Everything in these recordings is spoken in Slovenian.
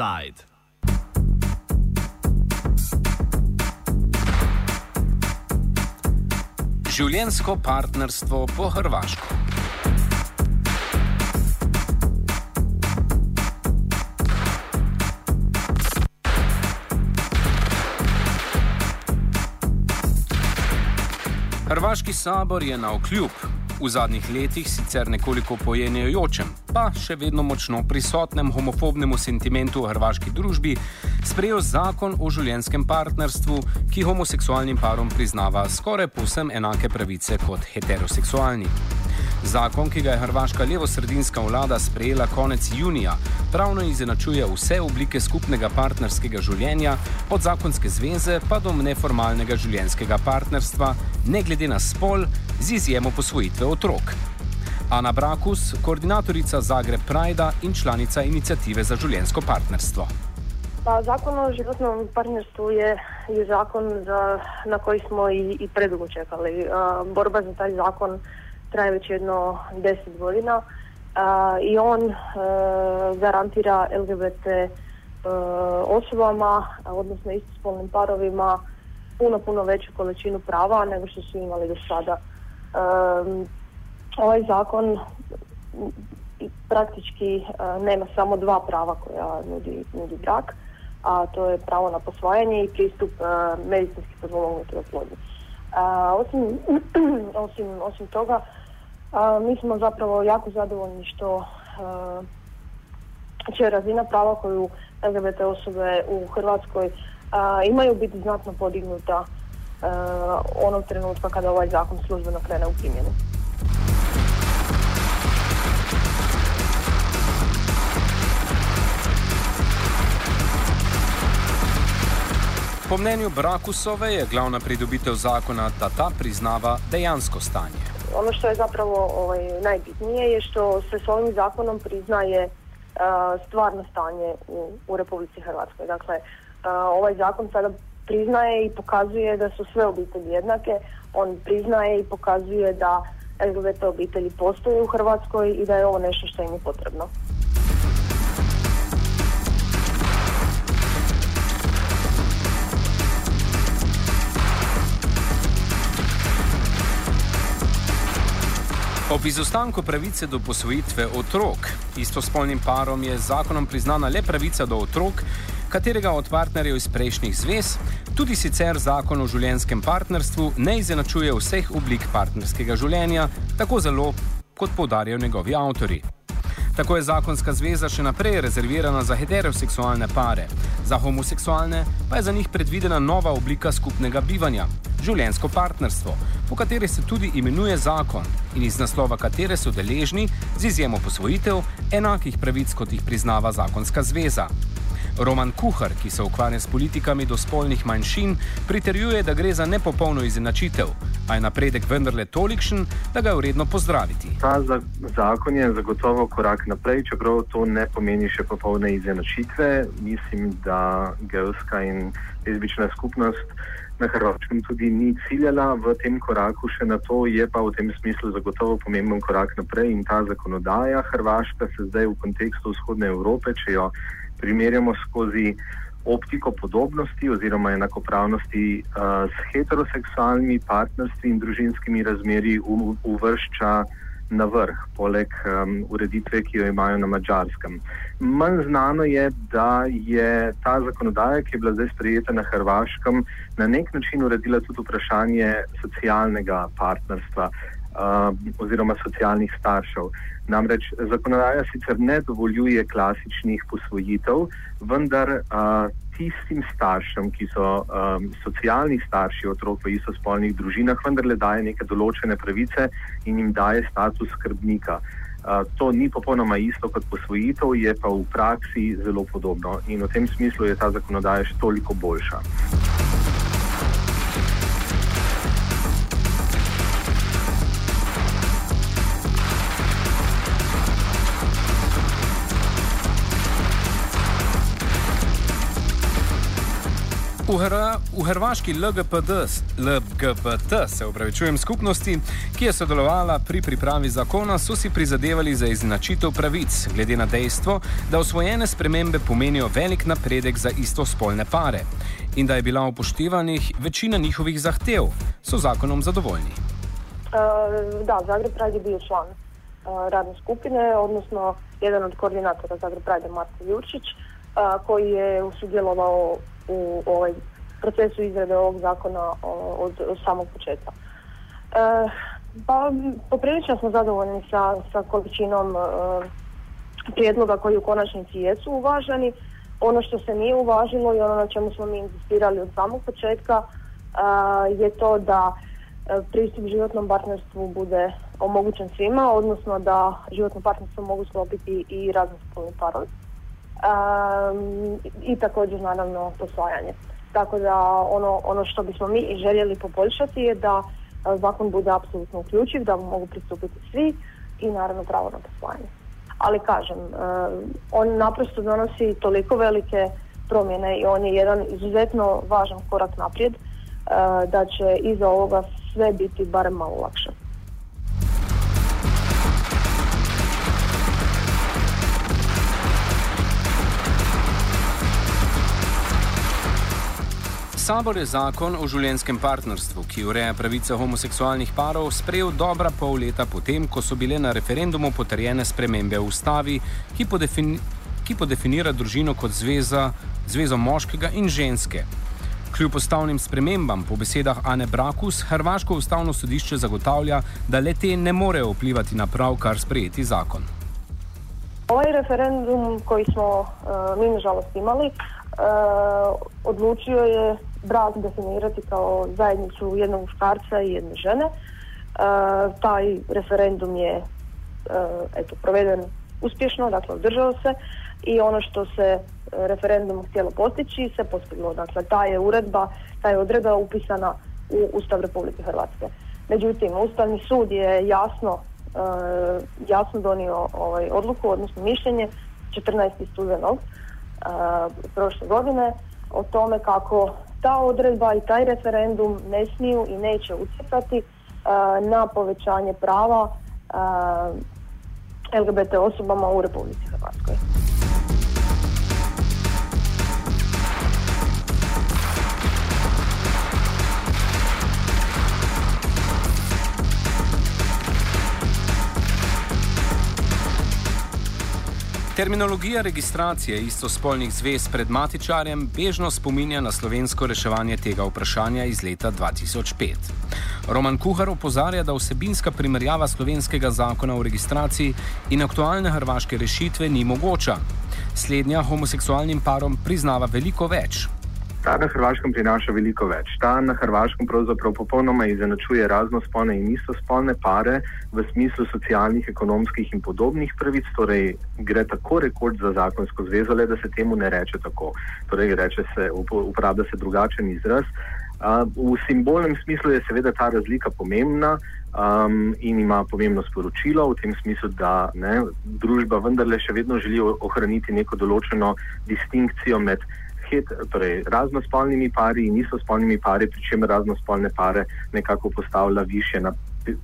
Offside. Življensko partnerstvo po Hrvaško. Hrvaški sabor je na okljub v zadnjih letih sicer nekoliko pojenjajočem, pa še vedno močno prisotnem homofobnemu sentimentu v hrvaški družbi, sprejel zakon o življenskem partnerstvu, ki homoseksualnim parom priznava skoraj povsem enake pravice kot heteroseksualni. Zakon, ki ga je hrvaška levo-sredinska vlada sprejela konec junija, pravno izenačuje vse oblike skupnega partnerskega življenja, od zakonske zveze pa do neformalnega življenjskega partnerstva, ne glede na spol, z izjemo posvojitve otrok. Ana Brakus, koordinatorica Zagreb Pride in članica inicijative za življenjsko partnerstvo. Pa, zakon o životnom partnerstvu je, je zakon, za, na koji smo i, i predugo čekali. Uh, borba za taj zakon uh, traje već jedno deset godina i on e, garantira LGBT e, osobama, odnosno istospolnim parovima, puno, puno veću količinu prava nego što su imali do sada. E, ovaj zakon praktički nema samo dva prava koja nudi, nudi brak, a to je pravo na posvajanje i pristup medicinski podmognutoj oplodnji. Osim, osim, osim toga, a, mi smo zapravo jako zadovoljni što će razina prava koju LGBT osobe u Hrvatskoj imaju biti znatno podignuta onog trenutka kada ovaj zakon službeno krene u primjenu. Po mnenju Brakusove je glavna pridobitev zakona da ta priznava dejansko stanje. Ono što je zapravo ovaj, najbitnije je što se s ovim zakonom priznaje uh, stvarno stanje u, u Republici Hrvatskoj. Dakle, uh, ovaj zakon sada priznaje i pokazuje da su sve obitelji jednake, on priznaje i pokazuje da LGBT obitelji postoje u Hrvatskoj i da je ovo nešto što im je potrebno. Ob izostanku pravice do posvojitve otrok, istospolnim parom je zakonom priznana le pravica do otrok, katerega od partnerjev iz prejšnjih zvez, tudi sicer zakon o življenskem partnerstvu ne izenačuje vseh oblik partnerskega življenja, tako zelo kot poudarjajo njegovi avtori. Tako je zakonska zveza še naprej rezervirana za heteroseksualne pare, za homoseksualne pa je za njih predvidena nova oblika skupnega bivanja - življensko partnerstvo, po kateri se tudi imenuje zakon in iz naslova katere so deležni, z izjemo posvojitev, enakih pravic, kot jih priznava zakonska zveza. Roman Kuhar, ki se ukvarja s politikami do spolnih manjšin, pritrjuje, da gre za nepopolno izenačitev, a je napredek vendarle tolikšen, da ga je vredno pozdraviti. Ta zakon je zagotovo korak naprej, čeprav to ne pomeni še popolne izenačitve. Mislim, da geovska in lezbična skupnost. Na Hrvaškem tudi ni ciljala v tem koraku, še na to je pa v tem smislu zagotovo pomemben korak naprej in ta zakonodaja Hrvaška se zdaj v kontekstu vzhodne Evrope, če jo primerjamo skozi optiko podobnosti oziroma enakopravnosti uh, s heteroseksualnimi partnerstvi in družinskimi razmeri uvršča na vrh, poleg um, ureditve, ki jo imajo na mačarskem. Manj znano je, da je ta zakonodaja, ki je bila zdaj sprejeta na Hrvaškem, na nek način uredila tudi vprašanje socialnega partnerstva oziroma socialnih staršev. Namreč zakonodaja sicer ne dovoljuje klasičnih posvojitev, vendar uh, tistim staršem, ki so um, socialni starši otrok v istospolnih družinah, vendarle daje neke določene pravice in jim daje status skrbnika. Uh, to ni popolnoma isto kot posvojitev, je pa v praksi zelo podobno in v tem smislu je ta zakonodaja še toliko boljša. V, Hr v hrvaški LGPD, LGBT se upravičujem skupnosti, ki je sodelovala pri pripravi zakona, so si prizadevali za izenačitev pravic, glede na dejstvo, da osvojene spremembe pomenijo velik napredek za istospolne pare in da je bila upoštevanih večina njihovih zahtev, so zakonom zadovoljni. Uh, da, Zagreb Pride je bio član uh, radne skupine, odnosno jedan od koordinatora Zagreb Pride, Marko Jurčić, uh, koji je sudjelovao u ovaj procesu izrade ovog zakona od, samog početka. E, pa poprilično smo zadovoljni sa, sa količinom e, prijedloga koji u konačnici jesu uvaženi. Ono što se nije uvažilo i ono na čemu smo mi insistirali od samog početka e, je to da e, pristup životnom partnerstvu bude omogućen svima, odnosno da životno partnerstvo mogu sklopiti i raznospolni parovi i također naravno posvajanje. Tako da ono, ono što bismo mi i željeli poboljšati je da zakon bude apsolutno uključiv, da mogu pristupiti svi i naravno pravo na posvajanje. Ali kažem, on naprosto donosi toliko velike promjene i on je jedan izuzetno važan korak naprijed da će iza ovoga sve biti barem malo lakše. Sabor je zakon o življenjskem partnerstvu, ki ureja pravice homoseksualnih parov, sprejel dobra pol leta potem, ko so bile na referendumu potrjene spremembe v ustavi, ki, podefini ki podefinira družino kot zveza, zvezo moškega in ženske. Kljub ustavnim spremembam, po besedah Ane Brakus, Hrvaško ustavno sodišče zagotavlja, da le te ne morejo vplivati na pravkar sprejeti zakon. Ovaj referendum, koji smo uh, mi nažalost imali, uh, odlučio je brak definirati kao zajednicu jednog muškarca i jedne žene. E, taj referendum je e, eto, proveden uspješno, dakle održao se i ono što se referendum htjelo postići se postiglo. Dakle, ta je uredba, ta je odredba upisana u Ustav Republike Hrvatske. Međutim, Ustavni sud je jasno, e, jasno donio ovaj, odluku, odnosno mišljenje 14. studenog prošle godine o tome kako ta odredba i taj referendum ne smiju i neće utjecati uh, na povećanje prava uh, LGBT osobama u Republici Terminologija registracije istospolnih zvez pred matičarjem bežno spominja na slovensko reševanje tega vprašanja iz leta 2005. Roman Kuhar opozarja, da vsebinska primerjava slovenskega zakona o registraciji in aktualne hrvaške rešitve ni mogoča. Slednja homoseksualnim parom priznava veliko več, Ta na Hrvaškem prinaša veliko več. Ta na Hrvaškem pravzaprav popolnoma izenačuje raznospolne in istospolne pare v smislu socialnih, ekonomskih in podobnih pravic, torej gre tako rekord za zakonsko zvezo, le da se temu ne reče tako. Torej, reče se, uporablja se drugačen izraz. V simbolnem smislu je seveda ta razlika pomembna um, in ima pomembno sporočilo v tem smislu, da ne, družba vendarle še vedno želi ohraniti neko določeno distinkcijo med het, torej raznospolnimi pari in istospolnimi pari, pri čemer raznospolne pare nekako postavlja više na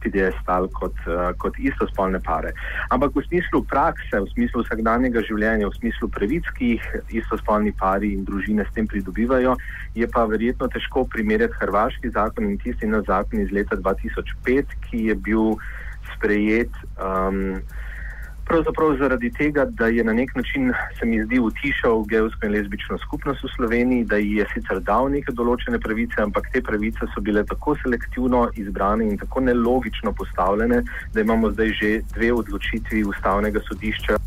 piedestal kot, uh, kot istospolne pare. Ampak v smislu prakse, v smislu vsakdanjega življenja, v smislu pravic, ki jih istospolni pari in družine s tem pridobivajo, je pa verjetno težko primerjati hrvaški zakon in tisti na zakon iz leta 2005, ki je bil sprejet. Um, Pravzaprav zaradi tega, da je na nek način, se mi zdi, utišal gejsko in lezbično skupnost v Sloveniji, da ji je sicer dal neke določene pravice, ampak te pravice so bile tako selektivno izbrane in tako nelogično postavljene, da imamo zdaj že dve odločitvi ustavnega sodišča.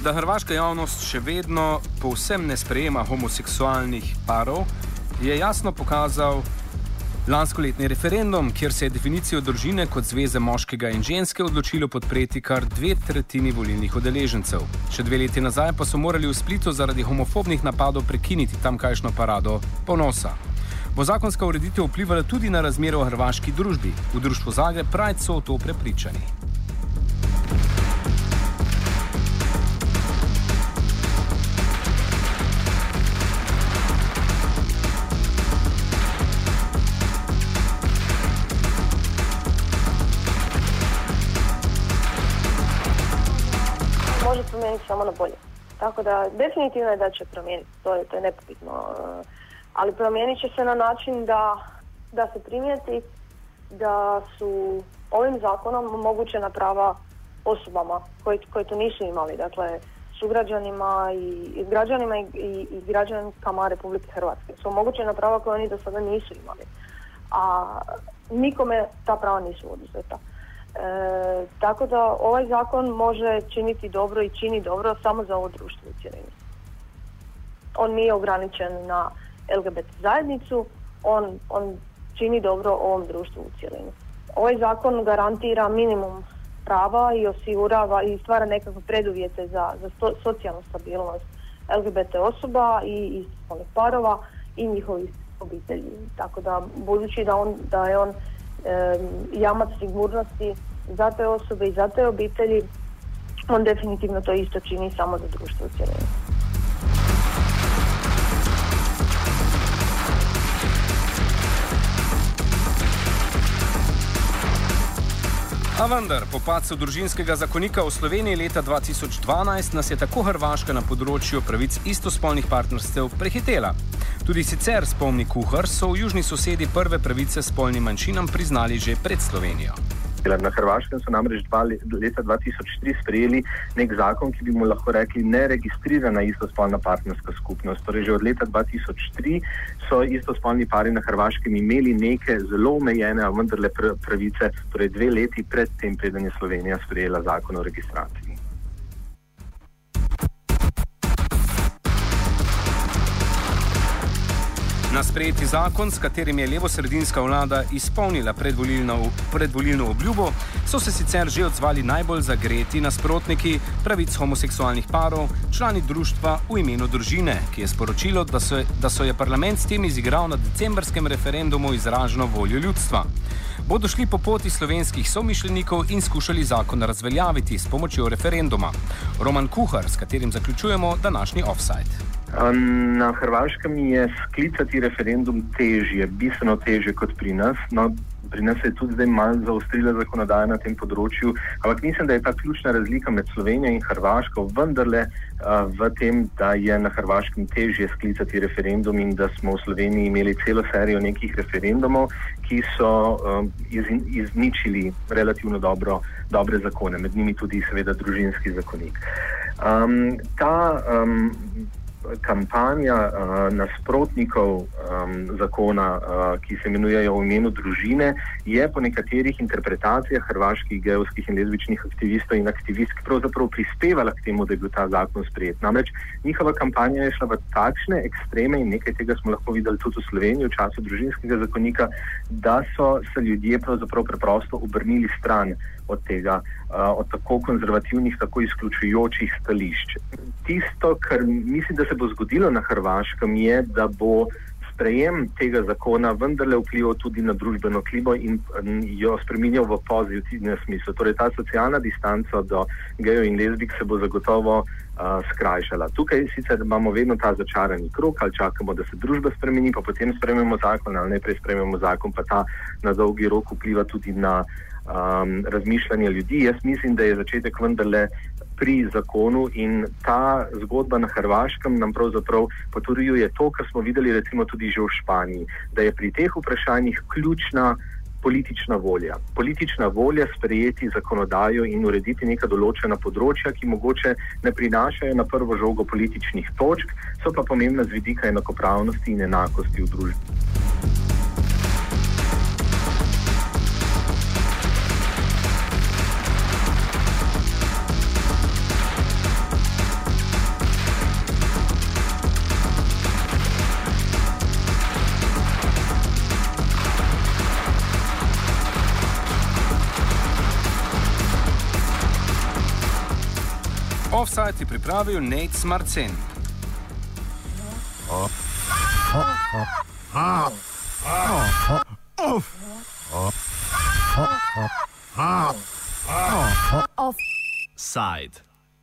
Da hrvaška javnost še vedno povsem ne sprejema homoseksualnih parov, je jasno pokazal Lansko letni referendum, kjer se je definicijo družine kot zveze moškega in ženske odločilo podpreti kar dve tretjini volilnih udeležencev. Še dve leti nazaj pa so morali v splitu zaradi homofobnih napadov prekiniti tamkajšno parado ponosa. Bo zakonska ureditev vplivala tudi na razmere v hrvaški družbi? V društvu Zagreb Pride so o to prepričani. Tako da definitivno je da će promijeniti, to je, to je nepobitno. E, ali promijenit će se na način da, da se primijeti da su ovim zakonom mogućena prava osobama koji, koji to nisu imali. Dakle, sugrađanima i, i građanima i, i, i građankama Republike Hrvatske. Su omogućena prava koje oni do sada nisu imali. A nikome ta prava nisu oduzeta. E, tako da ovaj zakon može činiti dobro i čini dobro samo za ovo društvo u cjelini. On nije ograničen na LGBT zajednicu, on, on čini dobro ovom društvu u cjelini. Ovaj zakon garantira minimum prava i osigurava i stvara nekakve preduvjete za, za socijalnu stabilnost LGBT osoba i istospolnih parova i njihovih obitelji. Tako da budući da, on, da je on jamac sigurnosti za te osobe i za te obitelji, on definitivno to isto čini samo za društvo u cjelini. A vendar, po padcu družinskega zakonika v Sloveniji leta 2012 nas je tako Hrvaška na področju pravic istospolnih partnerstev prehitela. Tudi sicer, spomni kuhar, so v južni sosedi prve pravice spolnim manjšinam priznali že pred Slovenijo. Na Hrvaškem so namreč dva leta 2003 sprejeli nek zakon, ki bi mu lahko rekli neregistrirana istospolna partnerska skupnost. Torej, že od leta 2003 so istospolni pari na Hrvaškem imeli neke zelo omejene, a vendarle pravice, torej dve leti pred tem, preden je Slovenija sprejela zakon o registraciji. Na sprejeti zakon, s katerim je levo-sredinska vlada izpolnila predvolilno, predvolilno obljubo, so se sicer že odzvali najbolj zagreti nasprotniki pravic homoseksualnih parov, člani društva v imenu družine, ki je sporočilo, da so, da so je parlament s tem izigral na decembrskem referendumu izraženo voljo ljudstva. Bodo šli po poti slovenskih somišljenikov in skušali zakon razveljaviti s pomočjo referenduma. Roman Kuhar, s katerim zaključujemo današnji offside. Na Hrvaškem je sklicati referendum težje, bistveno težje kot pri nas. No, pri nas je tudi zdaj malo zaostrila zakonodaja na tem področju, ampak mislim, da je ta ključna razlika med Slovenijo in Hrvaško vendarle uh, v tem, da je na Hrvaškem težje sklicati referendum in da smo v Sloveniji imeli celo serijo nekih referendumov, ki so um, iz, izničili relativno dobro, dobre zakone, med njimi tudi seveda družinski zakonik. Um, ta, um, kampanja uh, nasprotnikov um, zakona, uh, ki se imenujejo v imenu družine, je po nekaterih interpretacijah hrvaških geovskih in lezbičnih aktivistov in aktivistk pravzaprav prispevala k temu, da je bil ta zakon sprejet. Namreč njihova kampanja je šla v takšne ekstreme in nekaj tega smo lahko videli tudi v Sloveniji v času družinskega zakonika, da so se ljudje pravzaprav preprosto obrnili stran od tega, uh, od tako konzervativnih, tako izključujočih stališč. Tisto, kar mislim, da se bo zgodilo na Hrvaškem, je, da bo sprejem tega zakona vendarle vplival tudi na družbeno klimo in jo spremenil v pozitivnem smislu. Torej, ta socialna distanca do gejev in lezbik se bo zagotovo uh, skrajšala. Tukaj sicer imamo vedno ta začarani krok, ali čakamo, da se družba spremeni, pa potem sprememo zakon, ali najprej sprememo zakon, pa ta na dolgi rok vpliva tudi na um, razmišljanje ljudi. Jaz mislim, da je začetek vendarle pri zakonu in ta zgodba na Hrvaškem nam pravzaprav potrjuje to, kar smo videli recimo tudi že v Španiji, da je pri teh vprašanjih ključna politična volja. Politična volja sprejeti zakonodajo in urediti neka določena področja, ki mogoče ne prinašajo na prvo žogo političnih točk, so pa pomembna z vidika enakopravnosti in enakosti v družbi. Offside je pripravil Nate Smarcen. Offside.